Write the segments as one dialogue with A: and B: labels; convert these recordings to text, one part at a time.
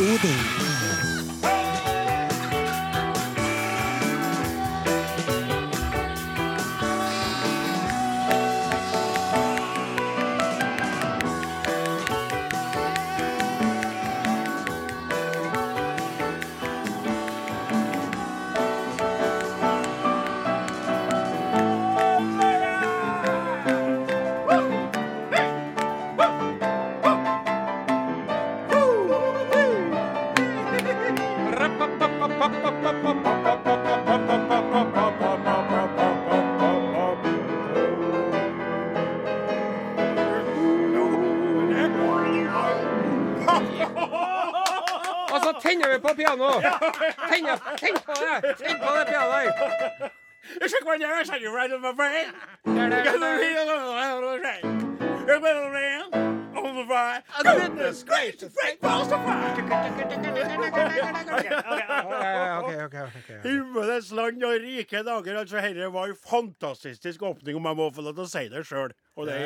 A: Odin.
B: Tenn på det. Tenn på det pianoet.
C: On the fire. Goodness gracious, balls to fire. Himmelens land og rike dager. Altså, Dette var en fantastisk åpning, om jeg må få lov til å si det sjøl. Og det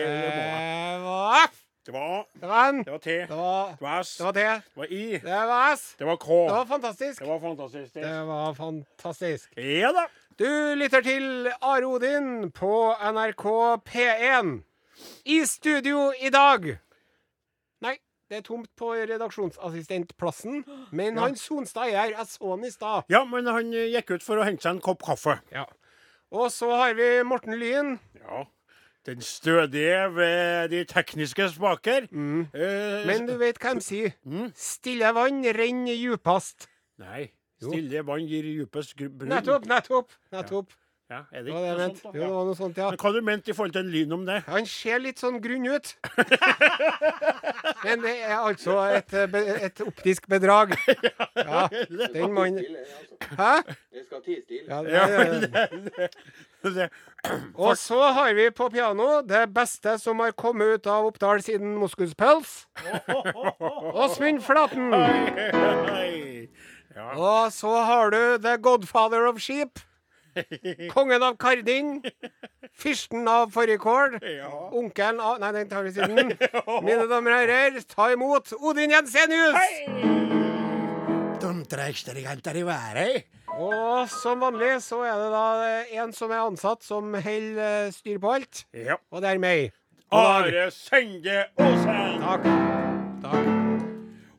C: må jeg.
B: Det var.
C: Det var
B: N.
C: Det var T.
B: Det var,
C: Det var S.
B: det var T.
C: Det var I.
B: Det var S.
C: Det var K.
B: Det var fantastisk.
C: Det var fantastisk.
B: Det var fantastisk.
C: Ja da.
B: Du lytter til Are Odin på NRK P1. I studio i dag Nei, det er tomt på redaksjonsassistentplassen. Men han Sonstad er her. Jeg så han i stad.
C: Ja, men han gikk ut for å hente seg en kopp kaffe.
B: Ja. Og så har vi Morten Lyn.
C: Ja. Den stødige ved de tekniske spaker. Eh,
B: Men du vet hva de sier? Stille vann renner djupest.
C: Nei. Stille vann gir djupest gr- brunn.
B: Nettopp, nettopp. nettopp.
C: Ja, er det ikke noe sånt?
B: Jo, det var noe sånt, ja.
C: Men hva du mente i forhold til en lyn om det?
B: Han ser litt sånn grunn ut. Men det er altså et, eh, be- et optisk bedrag. Ja, den mannen Hæ?
D: Det skal tie stille.
B: Ja, det,
C: Ja,
B: det,
C: det, det.
B: Og så har vi på piano det beste som har kommet ut av Oppdal siden moskuspels. Åsmund Flaten.
C: Ja.
B: Og så har du The Godfather of Sheep. Kongen av Kardin. Fyrsten av Fårikål.
C: Ja.
B: Onkelen av Nei, den tar vi siden. Mine damer og herrer, ta imot Odin Jensenius!
C: Dumtreiksterigenter i været.
B: Og som vanlig så er det da en som er ansatt, som holder eh, styr på alt.
C: Ja.
B: Og det er meg.
C: Are Sende Åsen.
B: Takk. Takk.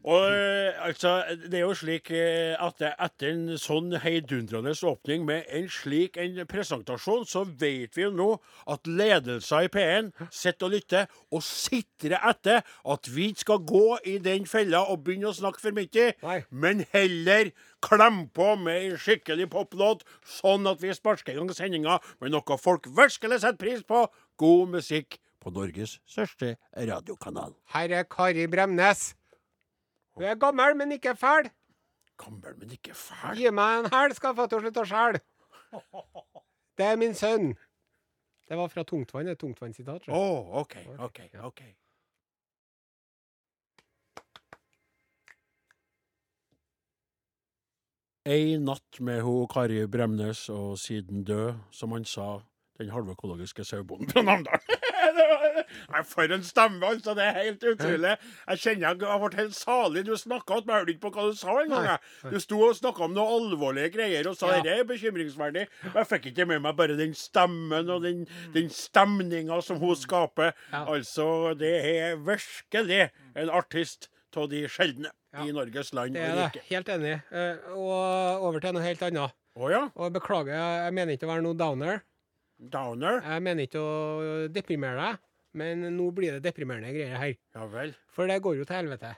C: Og eh, altså, det er jo slik eh, at etter en sånn heidundrende åpning med en slik en presentasjon, så vet vi jo nå at ledelser i P1 sitter og lytter og sitrer etter at vi ikke skal gå i den fella og begynne å snakke for mye,
B: Nei.
C: men heller klemme på med en skikkelig poplåt, sånn at vi sparker i gang sendinga med noe folk virkelig setter pris på. God musikk på Norges største radiokanal.
B: Her er Kari Bremnes. Hun er gammel, men ikke fæl.
C: Gammel, men ikke fæl.
B: Gi meg en hæl, skal å slutte å skjæle. Det er min sønn. Det var fra Tungtvann. Et tungtvannsitat.
C: Å, oh, OK, OK, OK. Ei natt med ho Kari Bremnes og siden død, som han sa, den halvøkologiske sauebonden fra Namdalen. Det får For en stemme, altså! Det er helt utrolig. Jeg kjenner jeg har vært helt salig. Du snakka at jeg hørte ikke på hva du sa engang. jeg. Du sto og snakka om noe alvorlige greier og sa
B: Ja.
C: det er bekymringsverdig. Men jeg fikk ikke med meg bare den stemmen og den, den stemninga som hun skaper.
B: Ja.
C: Altså, det er virkelig en artist av de sjeldne
B: Ja.
C: i Norges land
B: Det
C: og
B: er jeg
C: rike.
B: Helt enig. Eh, Og over til noe helt annet.
C: Å ja?
B: Og beklager, jeg mener ikke å være noe downer.
C: Downer?
B: Jeg mener ikke å deprimere deg, men nå blir det deprimerende greier her.
C: Ja vel.
B: For det går jo til helvete.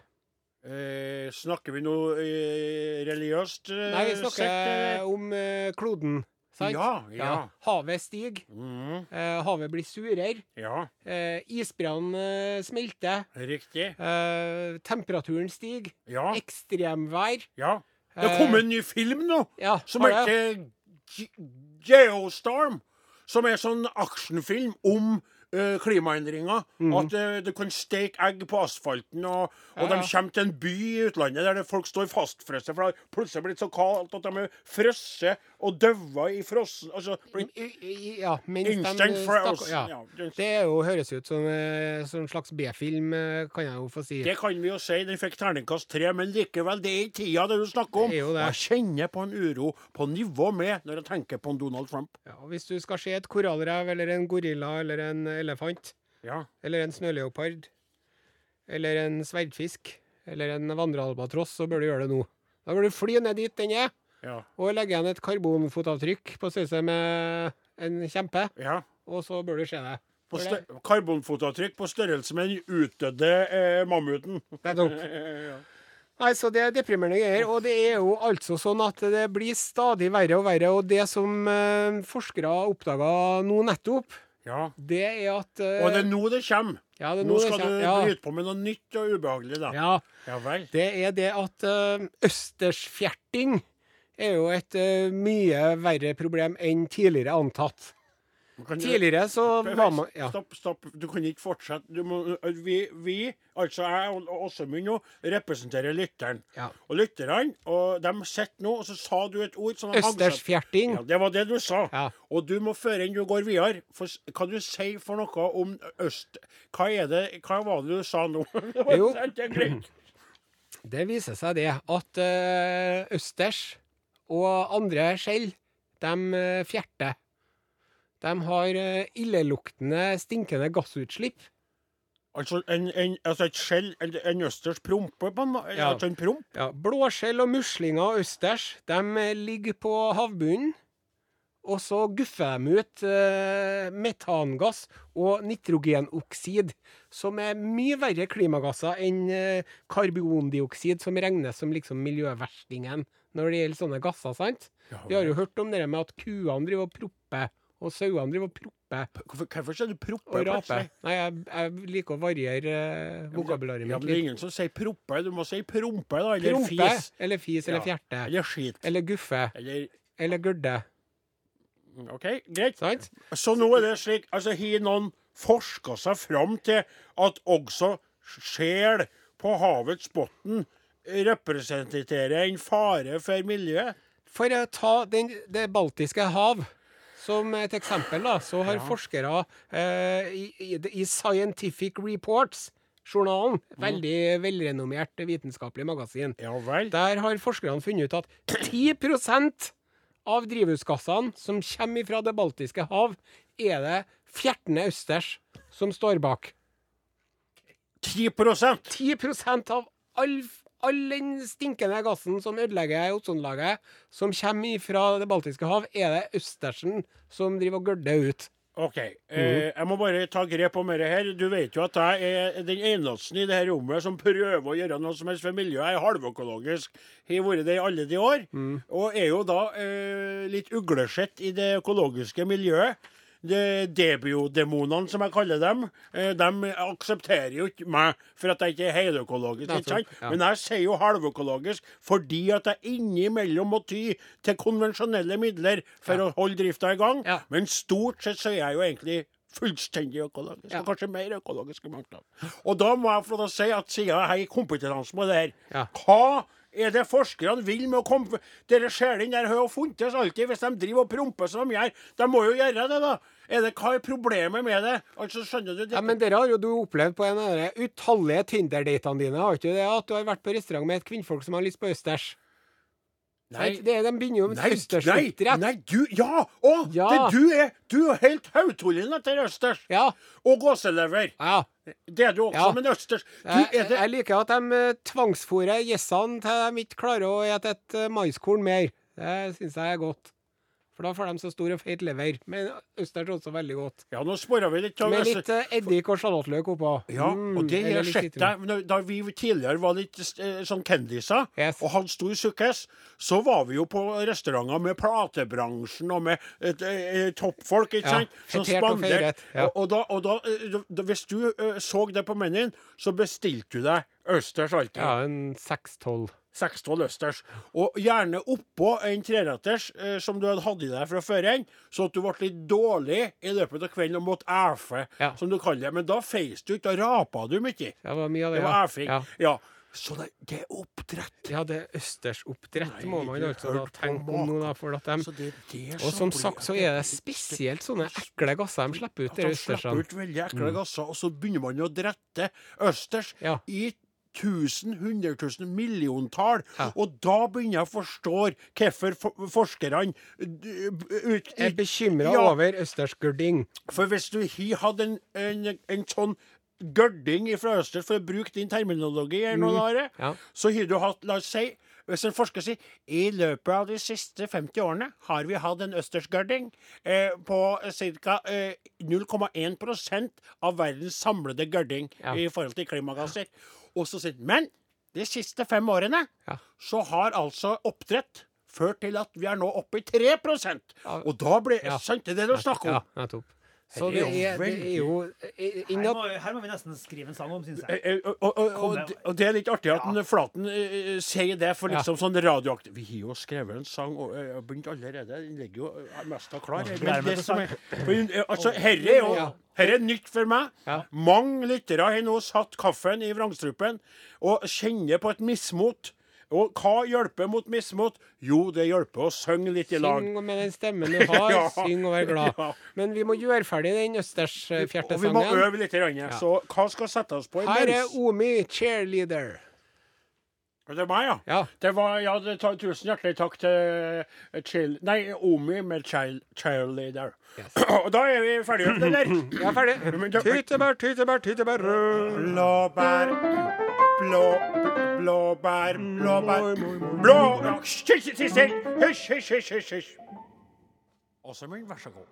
C: Eh, snakker vi noe eh, religiøst? eh,
B: Nei, vi snakker
C: eller?
B: om eh, kloden. Sant?
C: Ja, ja.
B: Havet stiger.
C: Mm.
B: eh, havet blir surere.
C: ja,
B: Eh, isbreene smelter.
C: riktig.
B: Eh, temperaturen stiger.
C: Ja,
B: Ekstremvær.
C: ja. Det
B: har
C: kom en ny film nå,
B: Ja,
C: som heter Geostorm. Som er sånn actionfilm om eh, klimaendringer.
B: Mm.
C: At uh, du kan steke egg på asfalten, og, og
B: Ja,
C: de kommer til en by i utlandet der folk står fastfrosset, for det har plutselig blitt så kaldt at de er frosset og daua i frossen altså,
B: Ja,
C: Instant
B: de ja.
C: Ja, det-
B: jo, høres ut som eh, som en slags B-film, eh, kan jeg jo få si.
C: Det kan vi jo si. Den fikk terningkast tre, men likevel, det er ikke tida det du snakker om.
B: Det er jo det.
C: Og Jeg kjenner på en uro på nivå med når jeg tenker på en Donald Trump.
B: Ja, hvis du skal se et korallrev eller en gorilla eller en elefant
C: Ja.
B: eller en snøleopard eller en sverdfisk eller en vandrealbatross, så bør du gjøre det nå. Da bør du fly ned dit den er,
C: Ja.
B: og legge igjen et karbonfotavtrykk på størrelse med en kjempe,
C: ja.
B: og så bør du se det.
C: På karbonfotavtrykk på størrelse med den utdødde eh, mammuten.
B: Nettopp. Nei, så det er deprimerende greier. Og det er jo altså sånn at det blir stadig verre og verre. Og det som eh, forskere oppdaga nå nettopp,
C: Ja.
B: det er at uh,
C: Og det er nå det kommer.
B: ja, det
C: Nå
B: det
C: skal du
B: ja,
C: bryte på med noe nytt og ubehagelig, da.
B: ja,
C: Ja vel.
B: det er det at uh, østersfjerting er jo et uh, mye verre problem enn tidligere antatt.
C: Kan
B: Tidligere så var man ja.
C: Stopp, stopp. Du kan ikke fortsette. Du må, vi, vi, altså jeg og Åsemund nå, representerer lytteren.
B: Ja.
C: Og lytterne, og de sitter nå, og så sa du et ord som
B: Østersfjerting.
C: Ja, det var det du sa.
B: Ja.
C: Og du må føre inn du går videre, for, hva kan du si for noe om øst? Hva er det, hva var det du sa nå?
B: Jo. Det viser seg det at østers og andre skjell, de fjerter. De har eh, illeluktende, stinkende gassutslipp.
C: Altså, en, en, altså et skjell, en, en østers prompe, på en?
B: Ja.
C: Altså en promp?
B: Ja, blåskjell og muslinger og østers de eh, ligger på havbunnen. Og så guffer de ut eh, metangass og nitrogenoksid, som er mye verre klimagasser enn eh, karbondioksid, som regnes som liksom miljøverstingen når det gjelder sånne gasser. sant? Vi har jo hørt om det med at kuene driver og propper, og sauene driver og propper
C: Hvorfor, hvorfor sier du proppe?
B: og raper. Nei, jeg, jeg liker å variere eh, vokabularet
C: Ja, men det er ingen som sier proppe. Du må si prompe, da. Eller
B: Prompe,
C: fis.
B: eller fis, eller
C: Ja.
B: fjerte.
C: Eller skit.
B: Eller guffe.
C: Eller
B: Eller gørde.
C: OK, greit.
B: Sant?
C: Så nå er det slik Altså, har noen forska seg fram til at også sjel på havets bunn representerer en fare for miljøet?
B: For å ta den, det baltiske hav som et eksempel, da, så har
C: Ja.
B: forskere eh, i, i, Scientific Reports, journalen, veldig velrenommert vitenskapelig magasin,
C: Ja vel.
B: der har forskerne funnet ut at 10% av drivhusgassene som kommer fra det baltiske hav, er det fjertende østers som står bak.
C: 10%
B: 10% av all, all den stinkende gassen som ødelegger ozonlaget, som kommer fra det baltiske hav, er det østersen som driver og gørder ut.
C: OK. Eh, jeg må bare ta grep om dette her. Du vet jo at jeg er den eneste i det her rommet som prøver å gjøre noe som helst for miljøet. Jeg er halvøkologisk. Har vært det i alle de år. Og er jo da eh, litt uglesett i det økologiske miljøet. De debiodemonene, som jeg kaller dem, eh, de aksepterer jo ikke meg for at jeg ikke er heløkologisk. ikke sant?
B: Ja.
C: Men jeg sier jo halvøkologisk fordi at jeg innimellom må ty til konvensjonelle midler for å holde drifta i gang.
B: Ja.
C: Men stort sett så er jeg jo egentlig fullstendig økologisk,
B: Ja.
C: og kanskje mer økologisk i mange. Og da må jeg få lov til å si at siden jeg har kompetanse på det her,
B: Ja.
C: hva er det forskerne vil med å komme Dere ser den der har jo funtes alltid, hvis de driver og promper som de gjør. De må jo gjøre det, da. Er det, hva er problemet med det? Altså, skjønner du? Det,
B: Ja, Men dere har jo du opplevd på en av de utallige Tinder-datene dine, har ikke du det? At du har vært på restaurant med et kvinnfolk som har lyst på østers.
C: Nei.
B: Det er, de begynner jo med
C: Nei, nei, nei, du Ja! Å!
B: Ja.
C: Det, du er Du er helt hautullen etter østers.
B: Ja.
C: Og gåselever.
B: ja.
C: Det er du også,
B: Ja.
C: men østers Du,
B: Jeg,
C: det
B: jeg liker at de eh, tvangsfôrer gjessene til de ikke klarer å ete et eh, maiskorn mer. Det syns jeg er godt. For da får de så stor og feit lever. Men østers er også veldig godt.
C: Ja, nå sparer vi litt. av
B: Med litt uh, eddik og sjalottløk oppå.
C: Ja,
B: Mm,
C: og det har jeg sett deg Da vi tidligere var litt eh, sånn kendiser
B: Yes.
C: og hadde stor sukkes, så var vi jo på restauranter med platebransjen og med et, eh, toppfolk, ikke
B: Ja,
C: sant? Som spanderte.
B: ja.
C: Og, og, da, og da, hvis du så det på menyen, så bestilte du deg østers alltid.
B: Ja, en seks-tolv.
C: Seks-tolv østers. Og gjerne oppå en treretters eh, som du hadde hatt i deg fra før igjen, så at du ble litt dårlig i løpet av kvelden og måtte æfe,
B: Ja.
C: som du kaller det. Men da feis du ikke, da rapa du mye.
B: Det var mye av det,
C: Det var
B: ja.
C: æfing.
B: Ja.
C: Ja. Så det, det er oppdrett.
B: Ja, det er østersoppdrett, må man altså da tenke om nå, da. For at de,
C: er
B: og som sagt så er det spesielt sånne ekle gasser de slipper ut, de
C: de slipper
B: østersene.
C: ut veldig ekle gasser, og så begynner man å drette østers
B: Ja.
C: i tusen, hundretusen, milliontall.
B: Ja.
C: Og da begynner jeg å forstå hvorfor for forskerne
B: Jeg er bekymra
C: Ja.
B: over østersgurding.
C: For hvis du har hatt en, en, en sånn gørding fra østers, for å bruke din terminologi, her nå, Are,
B: Ja.
C: så har du hatt, la oss si hvis en forsker sier i løpet av de siste 50 årene har vi hatt en østersgørding eh, på ca. Eh, 0,1% av verdens samlede gørding
B: Ja.
C: i forhold til klimagasser. Og så sier Men de siste fem årene
B: Ja.
C: så har altså oppdrett ført til at vi er nå oppe i 3
B: Ja.
C: Og da blir
B: Ja.
C: Sant, det er du snakker om?
B: Ja, nettopp. Så
C: Det er jo
B: er, det er jo eh,
A: Her må, her må vi nesten skrive en sang om, syns
C: Eh,
A: jeg.
C: eh, Og, og, og, og det er litt artig at ja. Flaten eh, eh, sier det, for
B: Ja.
C: liksom sånn radioaktiv Vi har jo skrevet en sang, og har begynt allerede. Den ligger jo eh, mest av klar.
A: gleder
C: Men det som er, eh, altså, herre er jo
B: Ja.
C: er nytt for meg.
B: Ja.
C: Mange lyttere har nå satt kaffen i vrangstrupen og kjenner på et mismot. Og hva hjelper mot mismot? Jo, det hjelper å synge litt i lag.
B: Syng med den stemmen du har,
C: Ja.
B: syng og vær glad.
C: Ja.
B: Men vi må gjøre ferdig den
C: Og vi må øve litt. Ja. Så hva skal sette oss på
B: Her er? Omi, cheerleader.
C: Det er meg, ja.
B: Ja.
C: Det var, ja, det tar, tusen hjertelig takk til eh, chill, Nei, Omi med child, Cheerleader.
B: Yes.
C: Og da er vi ferdige, eller?
B: Er ferdig.
C: Tyttebær, tyttebær,
B: tytebær.
C: Blåbær, blå, blåbær, blåbær Blå Hysj, hysj, hysj, hysj, hysj. Åsemund, vær så god.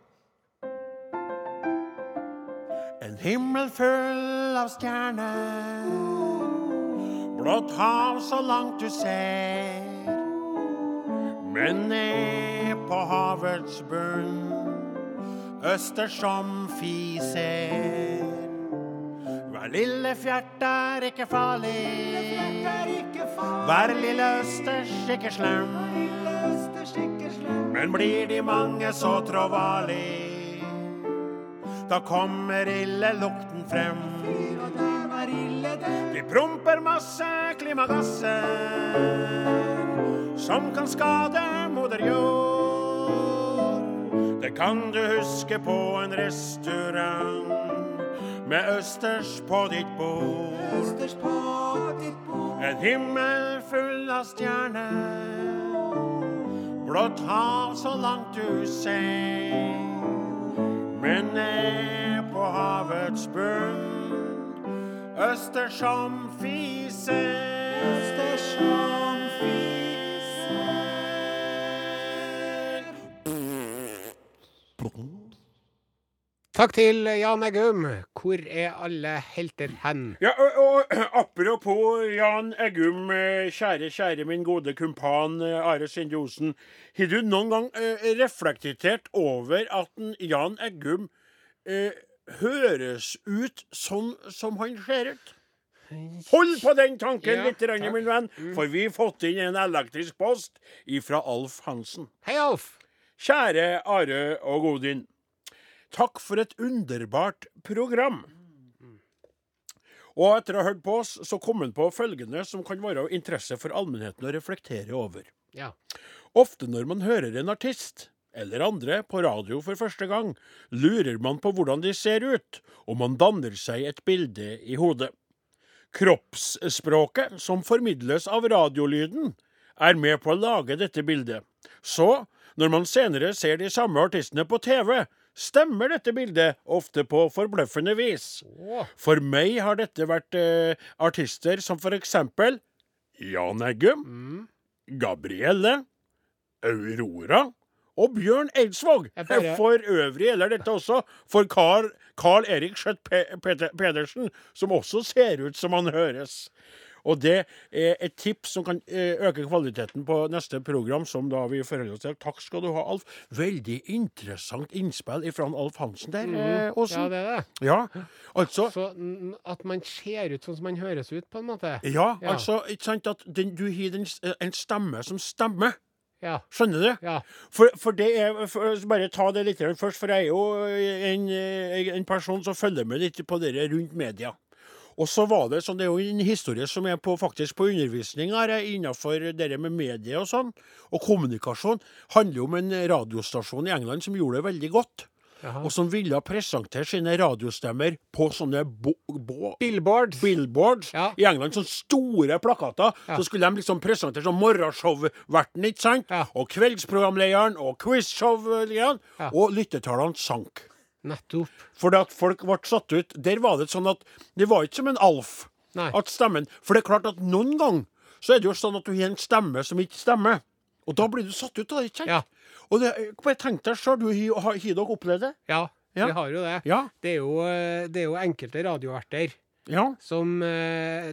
C: En himmel full av stjerner. Blått hav så langt du ser. Men ned på havets bunn, østers som fiser. Lille fjert er ikke farlig. Hver lille østers ikke slem. Men blir de mange så tråvarlig, da kommer illelukten frem. De promper masse klimagasser som kan skade moder jord. Det kan du huske på en restaurant med østers på ditt bord. En himmel full av stjerner, blått hav så langt du ser. Men ned på havets bunn, østers som fiser. Østers som
B: Takk til Jan Eggum. Hvor er alle helter hen?
C: Ja, og, og apropos Jan Eggum, kjære, kjære min gode kumpan Are Sinde Osen. Har du noen gang eh, reflektert over at Jan Eggum eh, høres ut sånn som han ser ut? Hold på den tanken
B: Ja,
C: litt,
B: rann,
C: min venn, for vi har fått inn en elektrisk post ifra Alf Hansen.
B: Hei, Alf.
C: Kjære Are og Godin. Takk for et underbart program. Og etter å ha hørt på oss, så kom han på følgende som kan være av interesse for allmennheten å reflektere over.
B: Ja.
C: Ofte når man hører en artist, eller andre, på radio for første gang, lurer man på hvordan de ser ut, og man danner seg et bilde i hodet. Kroppsspråket som formidles av radiolyden, er med på å lage dette bildet. Så, når man senere ser de samme artistene på TV, stemmer dette bildet ofte på forbløffende vis. For meg har dette vært eh, artister som for eksempel Jan Eggum,
B: mm.
C: Gabrielle, Aurora og Bjørn Eidsvåg.
B: Jeg bare-
C: For øvrig gjelder dette også for Carl, Carl Erik Skjøtt Pe Pedersen, som også ser ut som han høres. Og det er et tips som kan eh, øke kvaliteten på neste program, som da vi forholder oss til. Takk skal du ha, Alf. Veldig interessant innspill fra Alf Hansen der, Åsen.
B: Ja, det er det.
C: Ja, altså
B: Så mm, at man ser ut sånn som man høres ut, på en måte.
C: Ja,
B: Ja.
C: altså, ikke sant at den, du har den, en stemme som stemmer.
B: Ja.
C: Skjønner du?
B: Ja.
C: For, for det er for, Bare ta det litt først, for jeg er jo en, en person som følger med litt på det rundt media. Og så var det sånn, det er jo en historie som er på, faktisk på undervisning her, eh, innenfor det med medier og sånn. Og kommunikasjon handler jo om en radiostasjon i England som gjorde det veldig godt.
B: Aha.
C: Og som ville presentere sine radiostemmer på sånne bo, bo,
B: Billboards.
C: billboards
B: Ja.
C: i England, sånne store plakater.
B: Ja.
C: Så skulle de liksom presentere som morgenshow-verten, ikke sant?
B: Ja.
C: Og kveldsprogramlederen og quizshow-lederen. Og lyttertallene sank.
B: Nettopp.
C: det at folk ble satt ut. Der var det sånn at det var ikke som en Alf.
B: Nei.
C: At stemmen For det er klart at noen ganger så er det jo sånn at du har en stemme som ikke stemmer. Og da blir du satt ut av det, ikke sant?
B: Ja.
C: Og det, bare tenk deg sjøl, du har har- har dere opplevd det?
B: Ja,
C: Ja.
B: vi har jo det.
C: Ja.
B: Det er jo, eh, det er jo enkelte radioverter
C: Ja.
B: som eh,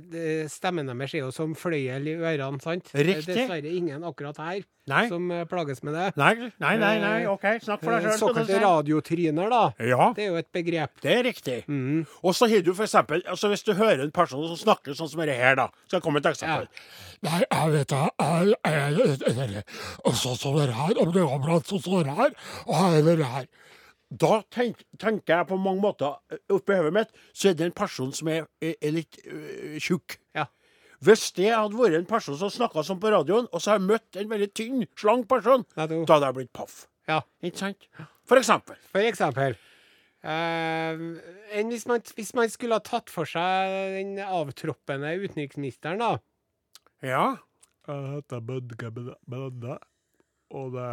B: Stemmen deres er jo som fløyel i ørene, sant?
C: Riktig.
B: Er dessverre ingen akkurat her
C: Nei.
B: som eh, plages med det.
C: Nei, nei, nei, nei. OK, snakk for deg
B: Eh,
C: sjøl.
B: Såkalte radiotryner, da.
C: Ja,
B: Det er jo et begrep.
C: det er riktig.
B: Mm.
C: Og så har du eksempel, altså hvis du hører en person som snakker sånn som dette her, da. Skal jeg komme med et eksempel?
D: Nei, jeg vet det. Jeg er sånn som det her. Om det går an sånn som det her, og her er det her.
C: Da tenk, tenker jeg på mange måter eh, oppi hodet mitt, så er det en person som er, er, er litt øh, tjukk.
B: Ja.
C: Hvis det hadde vært en person som snakka sånn på radioen, og så har jeg møtt en veldig tynn, slank person,
B: Nettopp.
C: da hadde jeg blitt paff.
B: Ja.
C: Ikke sant? For eksempel.
B: For eksempel. Uh, enn hvis, man, hvis man skulle ha tatt for seg den avtroppende utenriksministeren, da.
C: Ja.
D: Jeg heter Bødge Bødde, og det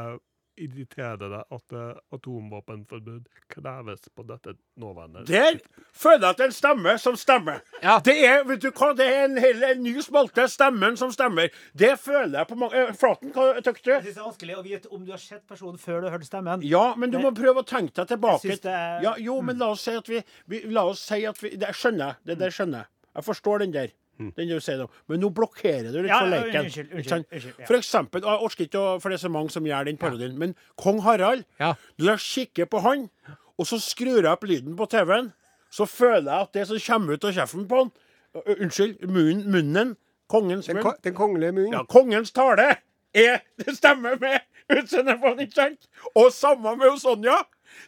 D: irriterer deg at eh, atomvåpenforbud kreves på dette nåværende
C: Der føler jeg at det er en stemme som stemmer.
B: Ja.
C: Det er vet du hva, det er en, hel, en ny smalte. Stemmen som stemmer. Det føler jeg på mange eh, Flaten, hva syns du?
A: Jeg synes det er vanskelig å vite om du har sett personen før du har hørt stemmen.
C: Ja, men du må prøve å tenke deg tilbake.
A: Jeg synes det er-
C: ja, jo, men la oss si at vi, vi La oss si at vi Det skjønner jeg. Det der skjønner jeg. Jeg forstår den der. Den du sier nå. Men nå blokkerer du litt
A: Ja,
C: for
A: ja,
C: leken.
A: unnskyld, unnskyld, unnskyld, ja.
C: For eksempel, jeg orker ikke, å- for det er så mange som gjør den parodien, men kong Harald
B: Ja.
C: Når jeg kikker på han, og så skrur jeg opp lyden på TV-en, så føler jeg at det som kommer ut av kjeften på han uh, Unnskyld, munnen, munnen kongens
B: Den,
C: munn
B: ko den kongelige munnen.
C: ja, kongens tale er Det stemmer med utseendet på han, ikke sant? Og samme med Sonja.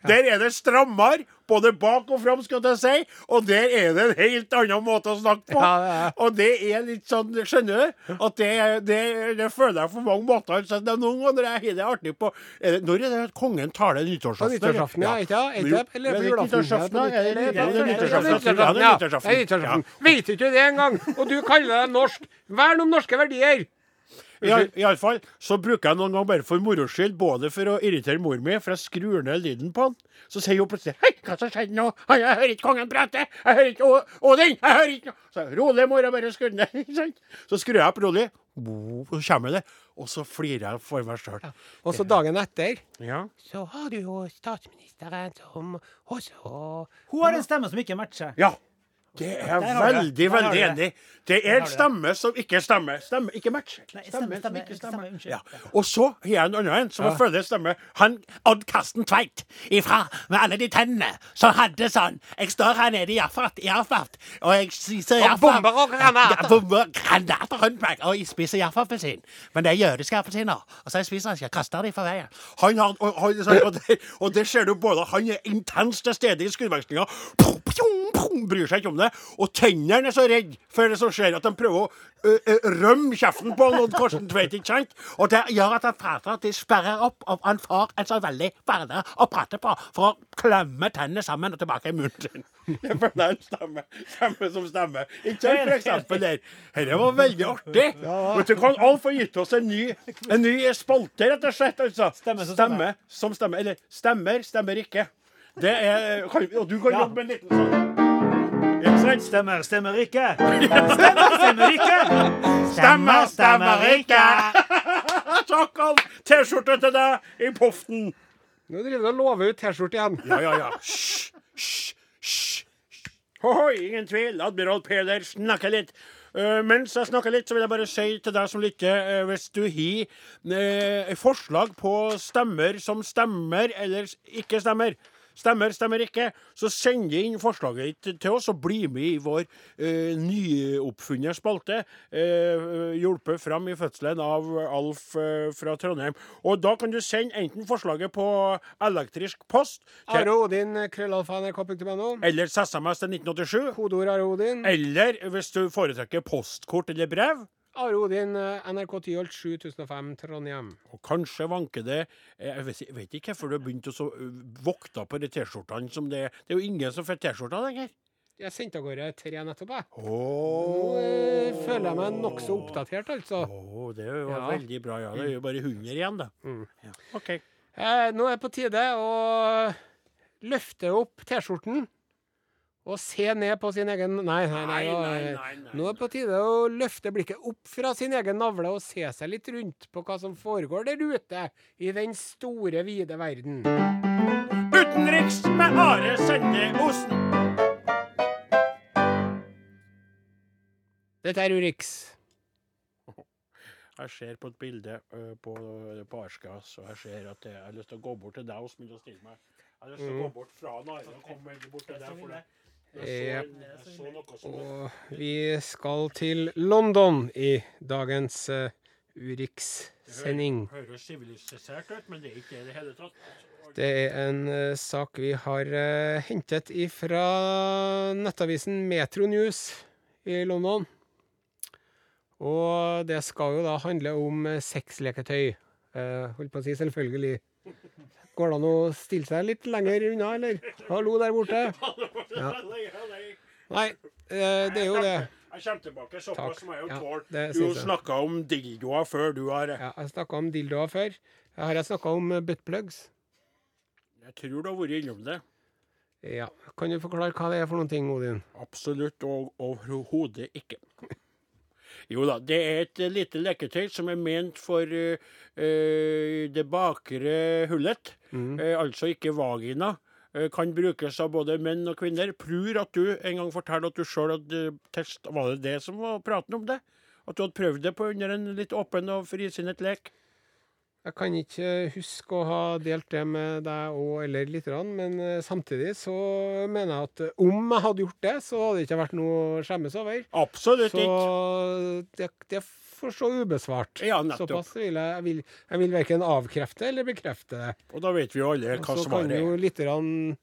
C: Der er det strammere, både bak og fram, skal jeg si. Og der er det en helt annen måte å snakke på.
B: Ja, det er.
C: Og det er litt sånn, skjønner du? At det, det, det føler jeg på mange måter. Så det er noen ganger jeg har det artig på er det, Når er det at kongen taler nyttårsaften?
B: nyttårsaften, ja. Ikke sant? Eller
C: er
B: på julaften.
C: nyttårsaften,
B: Ja,
C: ja, Ja,
B: ja. Vet du ikke det engang? Og du kaller deg norsk. Vern om norske verdier!
C: Iallfall så bruker jeg noen ganger bare for moro skyld, både for å irritere mor mi, for jeg skrur ned lyden på han. Så sier hun plutselig 'Hei, hva som skjedde nå? Jeg hører ikke kongen prate! Jeg hører ikke Odin! Jeg hører ikke noe!' Så jeg, 'Rolig, mor, jeg bare skrur ned.' Ikke sant? Så skrur jeg opp rolig, og så kommer det, og så flirer jeg for meg sjøl.
B: Og så dagen etter
C: Ja.
B: så har du jo statsministeren som også
A: Hun har en stemme som ikke matcher.
C: ja. Det er jeg veldig, veldig enig i. Det er stemme som ikke stemmer. Stemme ikke
A: match. Stemme, stemme,
C: ikke
A: stemme.
C: Ja. Og så har jeg en annen en som ja. føler stemmer. Han
E: Odd Karsten Tveit ifra med alle de tennene som hadde sånn. Jeg står her nede i Jaffert, Jaffert og jeg spiser
B: Og bomber og granater.
E: Ja, bomber, granater rundt meg. Og jeg spiser Jaffert-appelsin. Men det er jødiske appelsiner. Og så jeg spiser jeg ikke. Kaster de for veien.
C: Han har, og, og, og, det, og det ser du både Han er intenst til stede i skuddvekslinga. Bryr seg ikke om det. Og tennene er så redd for det som skjer, at de prøver å ø, ø, rømme kjeften på Odd Karsten Tveit. ikke sant?
E: Og det gjør at at de sperrer opp, og han får en så veldig verdig å prate på for å klemme tennene sammen og tilbake i munnen sin.
C: Det er en stemme, stemme som stemmer. Ikke sant, for eksempel der. Dette var veldig artig. Vet du hva, Alf har gitt oss en ny, en ny spalte, rett og slett. altså.
A: Stemme som
C: Stemme som stemmer. Eller stemmer, stemmer ikke. Det er, og du kan
A: Ja.
C: jobbe med en liten sånn.
A: Stemmer, stemmer ikke. Stemmer, stemmer ikke. Stemmer, stemmer ikke.
C: Takk. T-skjorte til deg i poften.
B: Nå driver du og lover ut T-skjorte igjen.
C: Ja, ja, ja. Hysj, hysj, hysj. Hoi, ingen tvil. Admiral Peder snakker litt. Uh, mens jeg snakker litt, så vil jeg bare si til deg som lytter, uh, hvis du har uh, forslag på stemmer som stemmer eller ikke stemmer, stemmer, stemmer ikke, så send inn forslaget ditt til oss og bli med i vår eh, nyoppfunne spalte. Eh, hjulpet fram i fødselen av Alf eh, fra Trondheim. Og da kan du sende enten forslaget på elektrisk post til,
B: Are Odin, krøllalfa,
C: eller SMS til 1987.
B: Kodeord Are Odin.
C: Eller hvis du foretrekker postkort eller brev.
B: Are Odin, eh, NRK Tyholt 7005 Trondheim.
C: Og kanskje vanker det eh, Jeg vet, jeg vet ikke hvorfor du har begynt å så, øh, vokte på de T-skjortene som det er. Det er jo ingen som får T-skjorter lenger.
B: Jeg sendte av gårde tre nettopp, jeg. Nå eh, føler jeg meg nokså oppdatert, altså.
C: Oh, det var
B: Ja.
C: veldig bra. Ja, det er jo bare 100 igjen, da.
B: Mm.
C: Ja. OK.
B: Eh, nå er det på tide å løfte opp T-skjorten og se ned på sin egen Nei, nei, nei.
C: Nei, nei.
B: Nå er det på tide å løfte blikket opp fra sin egen navle og se seg litt rundt på hva som foregår der ute i den store, vide verden.
C: Utenriks med Are Sende Osen.
B: Dette er Urix.
C: Jeg ser på et bilde på, på Arskas, og jeg ser at jeg har lyst til å gå bort til deg smile og stille meg. Jeg har lyst til å gå
B: Mm.
C: bort fra Nare og komme veldig bort til deg. For det. Som
B: Og vi skal til London i dagens uh, Urix-sending.
C: høres sivilisert ut, men det er ikke det i det hele tatt.
B: Det er en eh, sak vi har eh, hentet fra nettavisen Metro News i London. Og det skal jo da handle om eh, sexleketøy. Uh, holdt på å si selvfølgelig. Går det an å stille seg litt lenger unna, eller? Hallo der borte. Ja. Nei, eh, det er jo det.
C: Jeg kommer tilbake. Såpass må jeg jo
B: Ja,
C: tåle.
B: det
C: Du
B: har
C: snakka om dildoer før du har
B: Ja, jeg snakka om dildoer før. Har jeg snakka om eh, buttplugs?
C: Jeg tror du har vært innom det.
B: Ja. Kan du forklare hva det er for noen ting, Odin?
C: Absolutt og overhodet ikke. Jo da, det er et eh, lite leketøy som er ment for eh, det bakre hullet.
B: Mm.
C: uh, altså ikke vagina. Kan brukes av både menn og kvinner. Prur at du en gang forteller at du sjøl hadde test... Var det det som var praten om det? At du hadde prøvd det på under en litt åpen og frisinnet lek?
B: Jeg kan ikke huske å ha delt det med deg òg, eller lite grann, men eh, samtidig så mener jeg at eh, om jeg hadde gjort det, så hadde det ikke vært noe å skjemmes over.
C: Absolutt
B: Så
C: ikke.
B: det, det får stå ubesvart.
C: Ja, nettopp.
B: Såpass vil jeg Jeg vil, jeg vil verken avkrefte eller bekrefte det.
C: Og da vet vi jo alle hva
B: Og
C: er.
B: så kan jo
C: lite
B: lytterne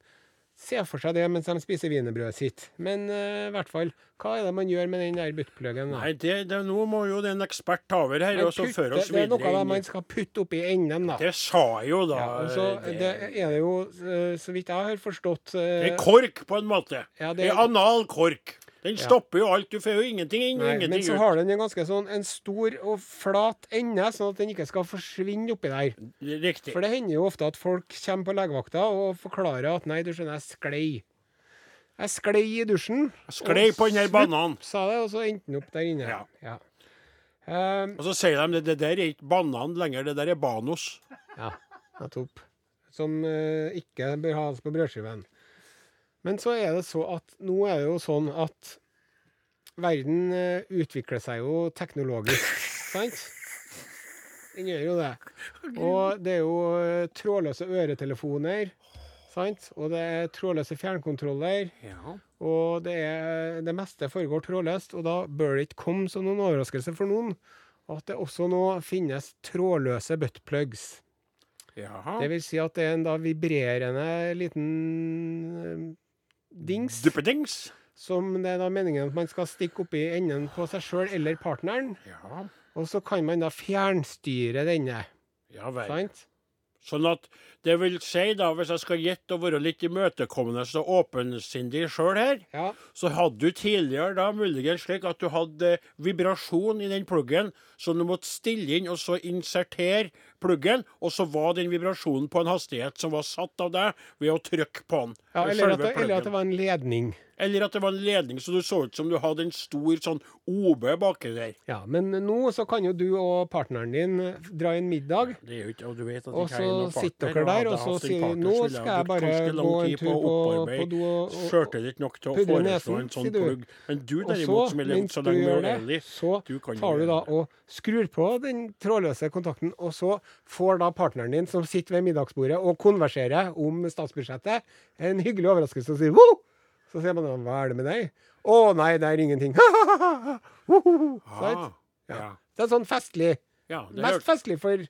B: se for seg det mens de spiser wienerbrødet sitt. Men eh, i hvert fall, hva er det man gjør med den der buttpluggen? da?
C: Nei, det, det, nå må jo det en ekspert ta over her
B: Man
C: og så føre oss
B: det er noe
C: videre inn
B: man skal putte oppi enden, da.
C: Det sa jeg jo da.
B: Ja, så det er det jo, eh, så vidt jeg har forstått uh,
C: Det er kork, på en måte.
B: Ja,
C: det er anal kork. Den stopper jo alt. Du får jo ingenting inn og
B: Nei, men så
C: ut.
B: har den en ganske sånn en stor og flat ende, sånn at den ikke skal forsvinne oppi der.
C: Riktig.
B: For det hender jo ofte at folk kommer på legevakta og forklarer at nei, du skjønner, jeg sklei. Jeg sklei i dusjen.
C: Sklei
B: og
C: på den der bananen.
B: Sa det, og så endte den opp der inne.
C: Ja.
B: Ja. Um,
C: Og så sier de at det der er ikke banan lenger, det der er banos.
B: Ja, nettopp. Som uh, ikke bør has på brødskiven. Men så er det så at nå er det jo sånn at verden eh, utvikler seg jo teknologisk, sant? Den gjør jo det. Og det er jo eh, trådløse øretelefoner, sant? Og det er trådløse fjernkontroller.
C: Ja.
B: Og det, er, det meste foregår trådløst, og da bør det ikke komme som noen overraskelse for noen at det også nå finnes trådløse buttplugs.
C: Jaha.
B: Det vil si at det er en da vibrerende liten eh, dings
C: Duppedings.
B: som det er da meningen at man skal stikke oppi enden på seg sjøl eller partneren.
C: Ja.
B: Og så kan man da fjernstyre denne.
C: ja vel.
B: Sant?
C: Sånn at det vil si, da, hvis jeg skal gjette og være litt imøtekommende og åpensindig sjøl her,
B: Ja.
C: så hadde du tidligere da muligens slik at du hadde vibrasjon i den pluggen, så du måtte stille inn og så insertere pluggen, og så var den vibrasjonen på en hastighet som var satt av deg ved å trykke på den.
B: Ja, eller, at det, eller at det var en ledning.
C: Eller at det var en ledning, så du så ut som du hadde en stor sånn OB baki der.
B: Ja, Men nå så kan jo du og partneren din dra en middag.
C: Det er jo ikke, og du vet at
B: Og så sitter dere der, og,
C: og
B: så sier
C: partner,
B: nå skal
C: jeg
B: bare gå en tur på, på do og, og,
C: Sjøltillit nok til å foreslå en sånn plugg. Men du derimot, som er levd så lenge med Eli,
B: så
C: du kan
B: tar du da og skrur på den trådløse kontakten, og så får da partneren din, som sitter ved middagsbordet og konverserer om statsbudsjettet, en hyggelig overraskelse og sier Woo! Så sier man hva er det med deg? Å nei, det er ingenting. Sant?
C: Ah, ja.
B: Det er sånn festlig.
C: ja, det
B: Mest festlig for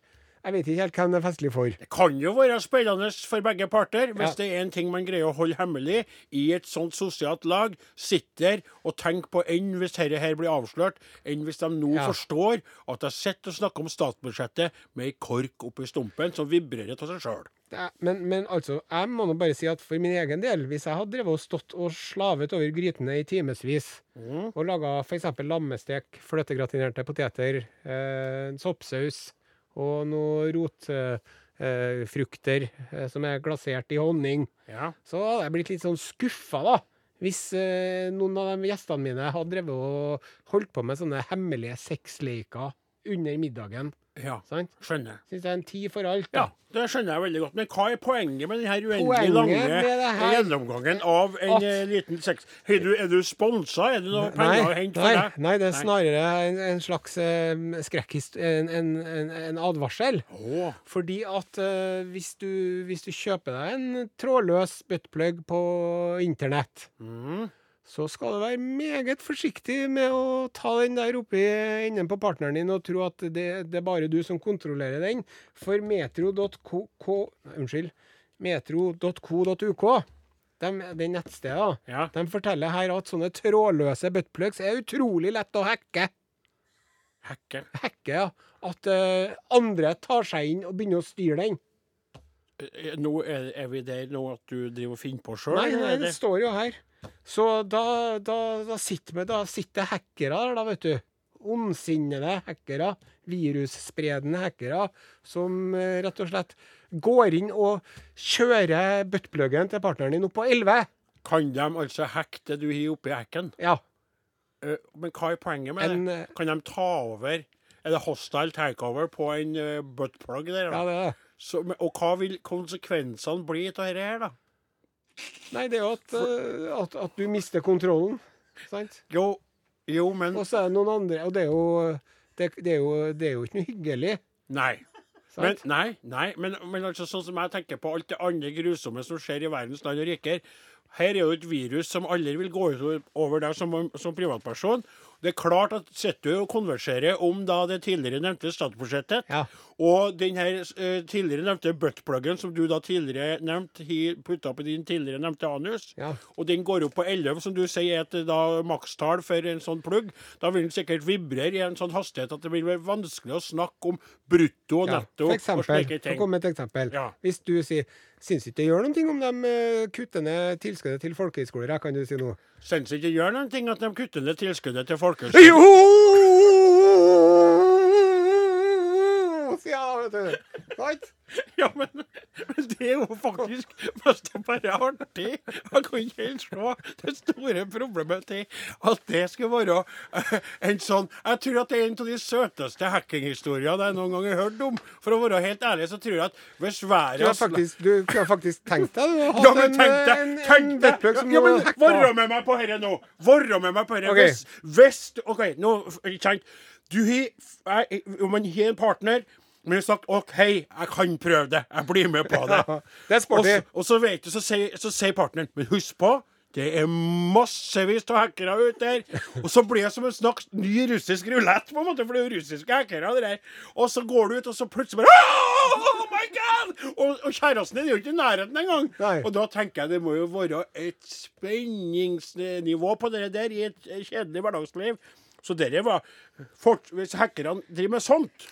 B: Jeg vet ikke helt hvem det er festlig for.
C: Det kan jo være spennende for begge parter, hvis
B: Ja.
C: det er en ting man greier å holde hemmelig i et sånt sosialt lag. Sitter og tenker på enn hvis dette her blir avslørt, enn hvis de nå
B: Ja.
C: forstår at jeg sitter og snakker om statsbudsjettet med ei kork oppi stumpen som vibrerer av seg sjøl.
B: Men, men altså, jeg må nå bare si at for min egen del, hvis jeg hadde drevet og stått og slavet over grytene i timevis,
C: Mm.
B: og laga f.eks. lammestek, fløtegratinerte poteter, eh, soppsaus og noe rotfrukter eh, eh, som er glasert i honning,
C: Ja.
B: så hadde jeg blitt litt sånn skuffa, da. Hvis eh, noen av de gjestene mine hadde drevet og holdt på med sånne hemmelige sexleker under middagen.
C: Ja.
B: Sant?
C: Skjønner.
B: Syns det er en tid for alt. da.
C: Ja, det skjønner jeg veldig godt. Men hva er poenget med denne uendelig lange gjennomgangen av en
B: At-
C: eh, liten sex? Er du, er du sponsa? Er det noe
B: Nei,
C: penger å hente for deg?
B: nei, det er snarere en, en slags eh, skrekkhist... En, en, en, en advarsel.
C: Oh.
B: Fordi at eh, hvis, du, hvis du kjøper deg en trådløs buttplug på internett,
C: mm.
B: Så skal du være meget forsiktig med å ta den der oppi enden på partneren din og tro at det, det er bare du som kontrollerer den. For metro.co... Unnskyld. Metro.co.uk, de, det nettstedet,
C: Ja.
B: de forteller her at sånne trådløse buttplugs er utrolig lett å hacke.
C: Hacke.
B: Hacke, ja. At uh, andre tar seg inn og begynner å styre den.
C: Eh, Nå er, er vi der nå at du driver og finner på sjøl?
B: Nei, nei, det står jo her. Så da, da, da sitter da sitter hackere der, da, vet du. Ondsinnede hackere. Virusspredende hackere. Som eh, rett og slett går inn og kjører buttpluggen til partneren din opp på 11.
C: Kan de altså hacke det du har oppi hacken?
B: Ja.
C: Eh, Men hva er poenget med
B: En,
C: det?
B: eh,
C: Kan de ta over Er det hostile takeover på en buttplug der?
B: ja, det er det.
C: Så, og hva vil konsekvensene bli av dette her, da?
B: Nei, det er jo at, eh, at, at du mister kontrollen. Sant?
C: Jo, jo, men
B: Og så er det noen andre Og det er jo, det, det er jo, det er jo ikke noe hyggelig.
C: Nei. Men, nei, nei, men, men altså, sånn som jeg tenker på alt det andre grusomme som skjer i verdens land og riker Her er jo et virus som aldri vil gå over deg som, som privatperson. Det er klart at sitter du og konverserer om da det tidligere nevnte statsbudsjettet,
B: Ja.
C: og den her eh, tidligere nevnte buttpluggen som du da tidligere nevnte, har putta på din tidligere nevnte anus,
B: Ja.
C: og den går opp på 11, som du sier er et da makstall for en sånn plugg, da vil den sikkert vibrere i en sånn hastighet at det vil være vanskelig å snakke om brutto og
B: Ja,
C: netto
B: for
C: og
B: eksempel,
C: ting.
B: for å komme med et eksempel.
C: Ja.
B: Hvis du sier Syns ikke det gjør ting om de eh, kutter ned tilskuddet til folkehøyskoler, kan du si nå?
C: Syns ikke det gjør noen ting at de kutter ned tilskuddet til folkehøyskoler?
B: Jo! Sier jeg da, vet du. Sant?
C: Ja, men, men det er jo faktisk mest bare artig. Jeg kan ikke helt se det store problemet til at det skal være eh, en sånn Jeg tror at det er en av de søteste hackinghistoriene jeg noen gang har hørt om. For å være helt ærlig, så tror jeg at hvis været
B: Du har faktisk, du har faktisk tenkt deg å ha
C: Ja, men
B: en,
C: tenk deg,
B: en, en
C: tenk deg
B: som
C: ja,
B: du
C: men
B: har
C: Være
B: hacka.
C: med meg på dette nå! Være med meg på dette.
B: Okay.
C: Hvis, hvis OK, nå kjent Du har Om man har en partner men hun sagt OK, jeg kan prøve det. Jeg blir med på det.
B: Det er sporty.
C: så, og så vet du, så sier, så sier partneren Men husk på, det er massevis av hackere ute der. Og så blir det som en slags ny russisk rulett, på en måte, for det er jo russiske hackere. det der. Og så går du ut, og så plutselig bare Oh my God! Og, og kjæresten din er jo ikke i nærheten engang. Og da tenker jeg det må jo være et spenningsnivå på det der i et kjedelig hverdagsliv. Så dere var fort, Hvis hackerne driver med sånt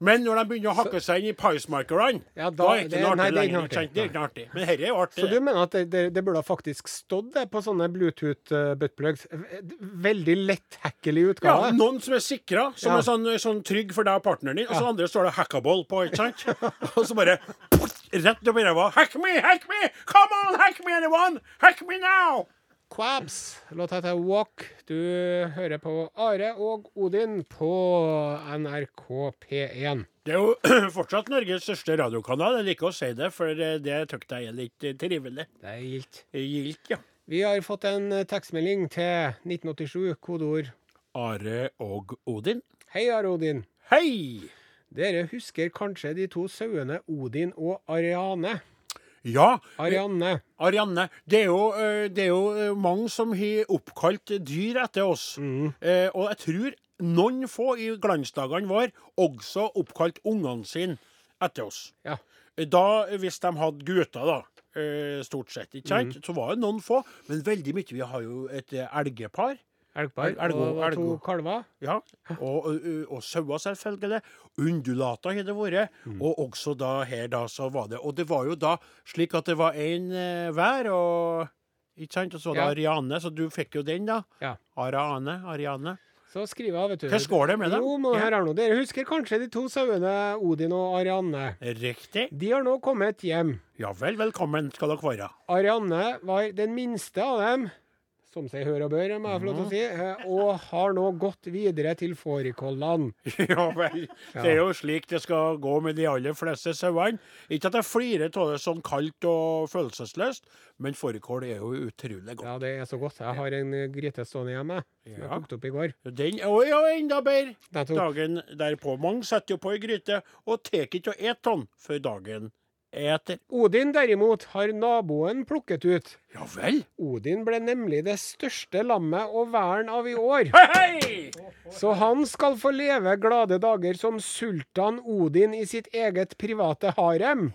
C: Men når de begynner å hakke seg inn i picemarkerne,
B: Ja,
C: da,
B: da-
C: er ikke
B: det-
C: noe artig
B: ikke
C: lenger.
B: noe artig.
C: Det er ikke artig. Men dette er jo artig.
B: Så du mener at det, det, det burde faktisk stått det på sånne Bluetooth-buttplugs? Veldig letthackelig
C: Ja,
B: utgave.
C: noen som er sikra, som
B: Ja.
C: er sånn, sånn trygg for deg og partneren din, og så andre står det 'hackable' på, ikke sant? og så bare rett opp i ræva. 'Hack me! Hack me! Come on, hack me, anyone! Hack me now!'
B: Quabs. Låta heter Walk. Du hører på Are og Odin på NRK P1.
C: Det er jo fortsatt Norges største radiokanal. Jeg liker å si det, for det syns jeg er litt trivelig.
B: Det er gildt.
C: Gildt, ja.
B: Vi har fått en tekstmelding til 1987, kodeord
C: Are og Odin.
B: Hei, Are Odin.
C: Hei!
B: Dere husker kanskje de to sauene Odin og Ariane?
C: Ja,
B: Arianne.
C: Arianne. Det er jo, eh, det er jo eh, mange som har oppkalt dyr etter oss. Eh, og jeg tror noen få i glansdagene våre også oppkalt ungene sine etter oss.
B: Ja.
C: Da, hvis de hadde gutter, da, eh, stort sett, ikke sant, så var det noen få. Men veldig mye. Vi har jo et eh, elgepar.
B: Elgpar.
C: Elgo,
B: og og to kalver.
C: Ja, og, og, og sauer selvfølgelig. Undulater har det vært. Og også da her da så var det Og det var jo da slik at det var én hver, og ikke sant? Og så var det
B: Ja.
C: Ariane, så du fikk jo den, da.
B: Ja.
C: Ariane, Ariane.
B: Så skriver jeg, vet du.
C: Hvordan går det med dem?
B: Jo,
C: men
B: her er noe. Dere husker kanskje de to sauene Odin og Arianne?
C: Riktig.
B: De har nå kommet hjem.
C: Ja vel, velkommen skal dere være.
B: Arianne var den minste av dem, som seg hør og bør, må jeg få lov til å si, eh, og har nå gått videre til fårikålene.
C: ja vel. Det er jo slik det skal gå med de aller fleste sauene. Ikke at jeg flirer av det sånn kaldt og følelsesløst, men fårikål er jo utrolig godt.
B: Ja, det er så godt. Jeg har en eh, gryte stående hjemme, som jeg kokte opp i går.
C: Den er jo enda bedre. Dagen derpå. Mange setter jo på ei gryte og tar ikke å ete den før dagen eter.
B: Odin derimot har naboen plukket ut.
C: Ja vel?
B: Odin ble nemlig det største lammet og væren av i år.
C: Hei, hei!
B: Så han skal få leve glade dager som sultan Odin i sitt eget private harem.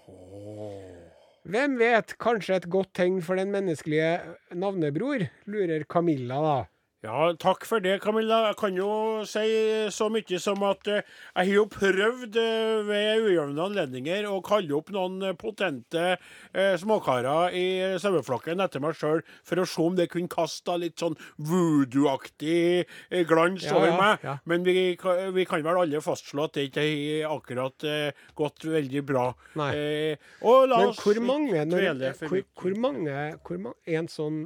B: Hvem vet, kanskje et godt tegn for den menneskelige navnebror, lurer Camilla da.
C: Ja, takk for det, Camilla. Jeg kan jo si så mye som at eh, jeg har jo prøvd eh, ved ujevne anledninger å kalle opp noen eh, potente småkarer i saueflokken etter meg sjøl, for å se om det kunne kaste litt sånn voodoo-aktig glans
B: Ja,
C: over
B: ja,
C: meg.
B: ja.
C: Men vi, vi kan vel alle fastslå at det ikke har akkurat gått veldig bra. Eh, og la
B: Men
C: oss
B: hvor mange, når, hvor, hvor mange, hvor ma En sånn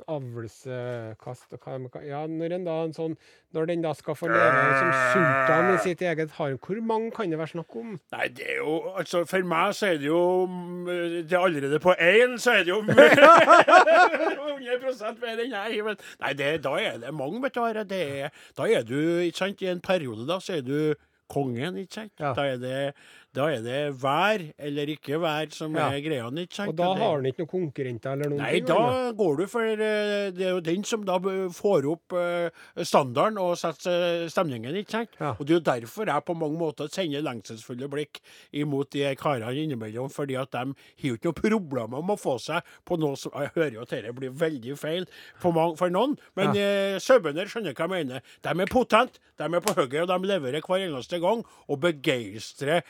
B: de Ja, når, en sånn, når den da skal få leve som sultan i sitt eget harem, hvor mange kan det være snakk om?
C: Nei, det er jo Altså, for meg så er det jo mm, Det er allerede på én, så er det jo 100 mer enn jeg. Men, nei, det, da er det mange, vet du. Det er, da er du, ikke sant, i en periode, da, så er du kongen, ikke sant.
B: Ja.
C: Da er det da er det vær eller ikke vær som
B: Ja.
C: er greia, ikke sant.
B: Og da har han ikke noen konkurrenter eller noen
C: Nei,
B: ting?
C: da
B: eller?
C: går du for eh, Det er jo den som da får opp eh, standarden og setter eh, stemningen, ikke sant?
B: Ja.
C: Og det er jo derfor jeg på mange måter sender lengselsfulle blikk imot de karene innimellom, fordi at de har jo ikke noe problemer med å få seg på noe som Jeg hører jo at dette blir veldig feil for, mange, for noen, men ja. sauebønder skjønner hva jeg mener. De er potent, de er på hugget, og de leverer hver eneste gang og begeistrer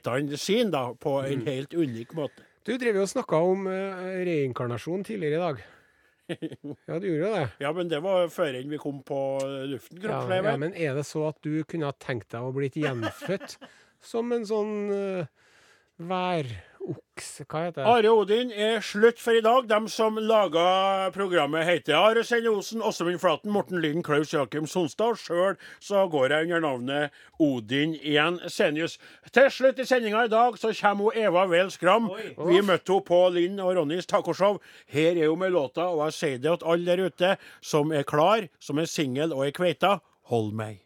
C: kveitene sine da, på
B: Mm.
C: en helt ulik måte.
B: Du driver jo og snakka om eh, reinkarnasjon tidligere i dag. Ja, du gjorde jo det.
C: Ja, men det var før vi kom på luften,
B: Ja, ja, men er det så at du kunne ha tenkt deg å blitt gjenfødt som en sånn uh, væroks Hva heter det?
C: Are Odin er slutt for i dag. De som laga programmet, heter Are Sende Osen, Åsemund Flaten, Morten Lyden, Klaus Jakim Sonstad. Sjøl så går jeg under navnet Odin igjen Senius. Til slutt i sendinga i dag så kommer hun Eva Weel Skram. Vi møtte henne på Linn og Ronnys tacoshow. Her er hun med låta, og jeg sier det at alle der ute som er klar, som er singel og er kveita. Hold meg.